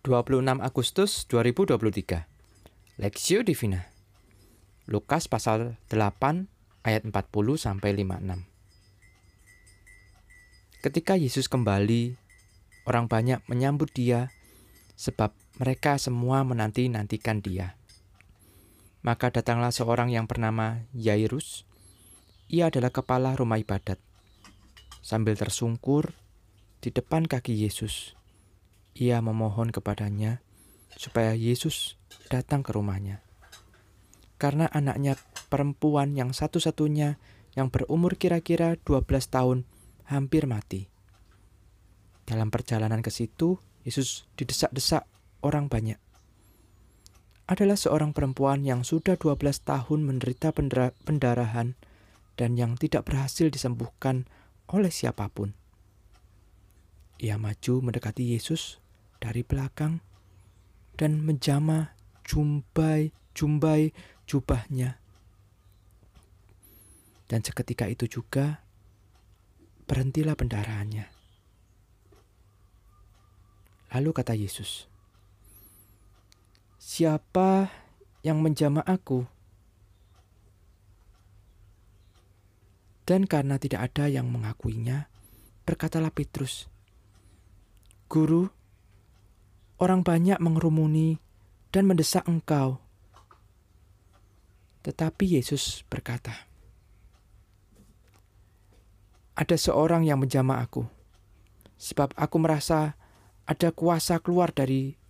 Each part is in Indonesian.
26 Agustus 2023 Lexio Divina. Lukas pasal 8 ayat 40 sampai 56 Ketika Yesus kembali orang banyak menyambut dia sebab mereka semua menanti-nantikan dia. Maka datanglah seorang yang bernama Yairus ia adalah kepala rumah ibadat. Sambil tersungkur di depan kaki Yesus ia memohon kepadanya supaya Yesus datang ke rumahnya. Karena anaknya perempuan yang satu-satunya yang berumur kira-kira 12 tahun hampir mati. Dalam perjalanan ke situ, Yesus didesak-desak orang banyak. Adalah seorang perempuan yang sudah 12 tahun menderita pendarahan dan yang tidak berhasil disembuhkan oleh siapa pun. Ia maju mendekati Yesus dari belakang dan menjamah jumbai-jumbai jubahnya. Dan seketika itu juga berhentilah pendarahannya. Lalu kata Yesus, "Siapa yang menjamah aku?" Dan karena tidak ada yang mengakuinya, berkatalah Petrus, "Guru, Orang banyak mengerumuni dan mendesak engkau. Tetapi Yesus berkata, Ada seorang yang menjamah aku, sebab aku merasa ada kuasa keluar dari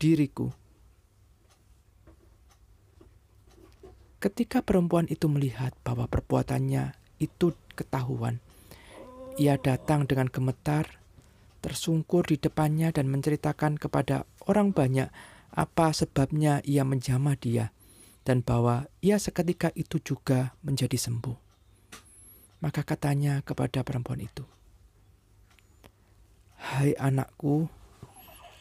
diriku. Ketika perempuan itu melihat bahwa perbuatannya itu ketahuan, ia datang dengan gemetar tersungkur di depannya dan menceritakan kepada orang banyak apa sebabnya ia menjamah dia dan bahwa ia seketika itu juga menjadi sembuh. Maka katanya kepada perempuan itu, "Hai anakku,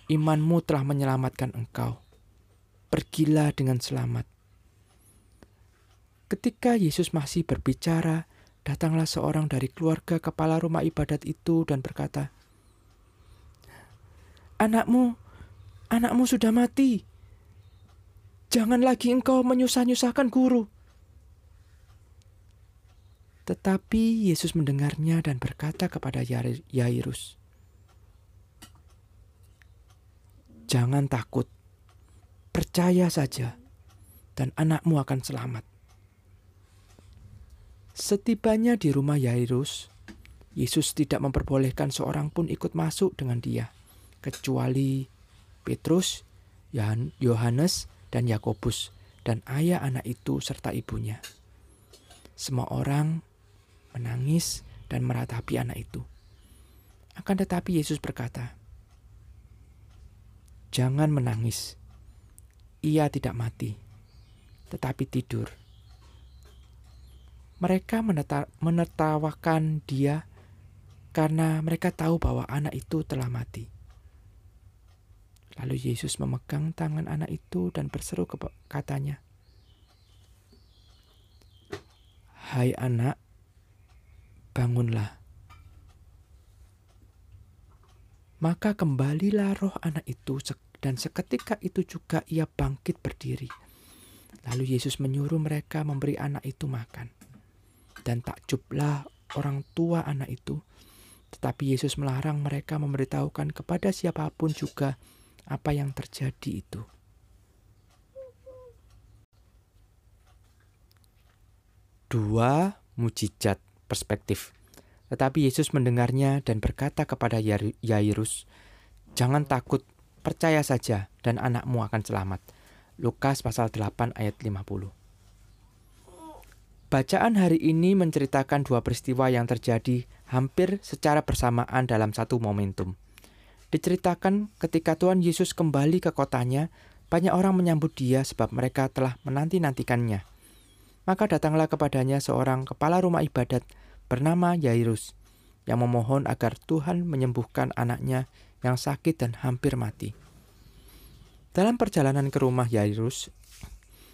imanmu telah menyelamatkan engkau. Pergilah dengan selamat." Ketika Yesus masih berbicara, datanglah seorang dari keluarga kepala rumah ibadat itu dan berkata, Anakmu, anakmu sudah mati. Jangan lagi engkau menyusah-nyusahkan guru. Tetapi Yesus mendengarnya dan berkata kepada Yairus, "Jangan takut, percaya saja, dan anakmu akan selamat." Setibanya di rumah Yairus, Yesus tidak memperbolehkan seorang pun ikut masuk dengan dia kecuali Petrus, Yohanes, dan Yakobus, dan ayah anak itu serta ibunya. Semua orang menangis dan meratapi anak itu. Akan tetapi Yesus berkata, "Jangan menangis. Ia tidak mati, tetapi tidur." Mereka menertawakan dia karena mereka tahu bahwa anak itu telah mati. Lalu Yesus memegang tangan anak itu dan berseru katanya, Hai anak, bangunlah. Maka kembalilah roh anak itu dan seketika itu juga ia bangkit berdiri. Lalu Yesus menyuruh mereka memberi anak itu makan. Dan takjublah orang tua anak itu. Tetapi Yesus melarang mereka memberitahukan kepada siapa pun juga apa yang terjadi itu. Dua mujizat perspektif. Tetapi Yesus mendengarnya dan berkata kepada Yairus, "Jangan takut, percaya saja dan anakmu akan selamat." Lukas pasal 8 ayat 50. Bacaan hari ini menceritakan dua peristiwa yang terjadi hampir secara bersamaan dalam satu momentum. Diceritakan ketika Tuhan Yesus kembali ke kotanya, banyak orang menyambut dia sebab mereka telah menanti-nantikannya. Maka datanglah kepadanya seorang kepala rumah ibadat bernama Yairus yang memohon agar Tuhan menyembuhkan anaknya yang sakit dan hampir mati. Dalam perjalanan ke rumah Yairus,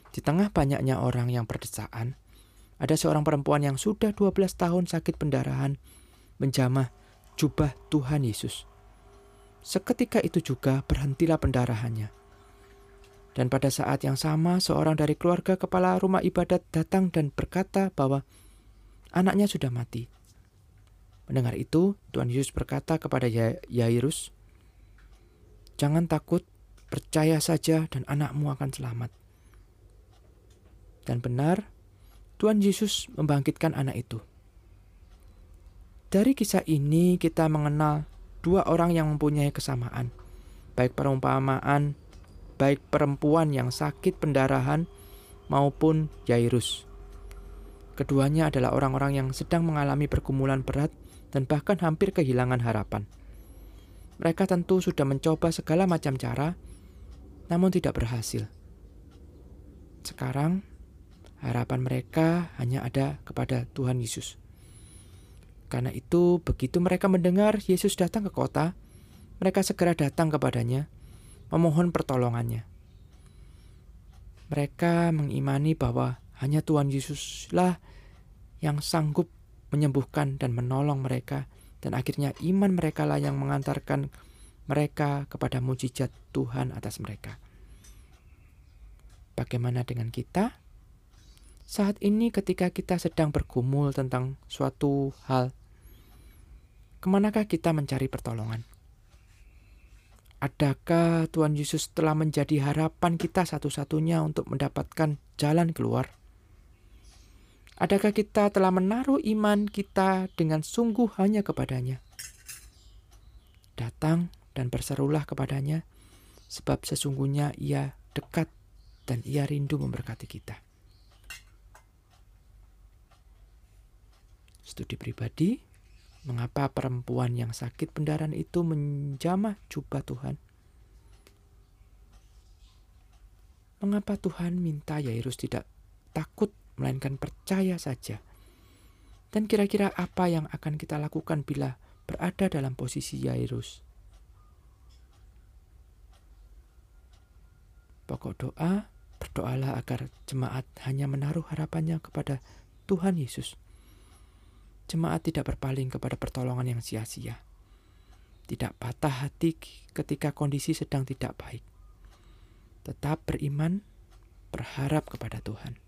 di tengah banyaknya orang yang berdesaan, ada seorang perempuan yang sudah 12 tahun sakit pendarahan menjamah jubah Tuhan Yesus. Seketika itu juga berhentilah pendarahannya. Dan pada saat yang sama, seorang dari keluarga kepala rumah ibadat datang dan berkata bahwa anaknya sudah mati. Mendengar itu, Tuhan Yesus berkata kepada Yairus, "Jangan takut, percaya saja, dan anakmu akan selamat." Dan benar, Tuhan Yesus membangkitkan anak itu. Dari kisah ini, kita mengenal dua orang yang mempunyai kesamaan, baik perumpamaan baik perempuan yang sakit pendarahan maupun Yairus. Keduanya adalah orang-orang yang sedang mengalami pergumulan berat dan bahkan hampir kehilangan harapan. Mereka tentu sudah mencoba segala macam cara, namun tidak berhasil. Sekarang, harapan mereka hanya ada kepada Tuhan Yesus. Karena itu, begitu mereka mendengar Yesus datang ke kota, mereka segera datang kepadanya memohon pertolongannya. Mereka mengimani bahwa hanya Tuhan Yesuslah yang sanggup menyembuhkan dan menolong mereka dan akhirnya iman mereka lah yang mengantarkan mereka kepada mujizat Tuhan atas mereka. Bagaimana dengan kita? Saat ini ketika kita sedang bergumul tentang suatu hal, ke manakah kita mencari pertolongan? Adakah Tuhan Yesus telah menjadi harapan kita satu-satunya untuk mendapatkan jalan keluar? Adakah kita telah menaruh iman kita dengan sungguh hanya kepadanya? Datang dan berserulah kepadanya, sebab sesungguhnya ia dekat dan ia rindu memberkati kita. Studi pribadi Mengapa perempuan yang sakit pendarahan itu menjamah jubah Tuhan? Mengapa Tuhan minta Yairus tidak takut melainkan percaya saja? Dan kira-kira apa yang akan kita lakukan bila berada dalam posisi Yairus? Pokok doa, berdoalah agar jemaat hanya menaruh harapannya kepada Tuhan Yesus jemaat tidak berpaling kepada pertolongan yang sia-sia. Tidak patah hati ketika kondisi sedang tidak baik. Tetap beriman, berharap kepada Tuhan.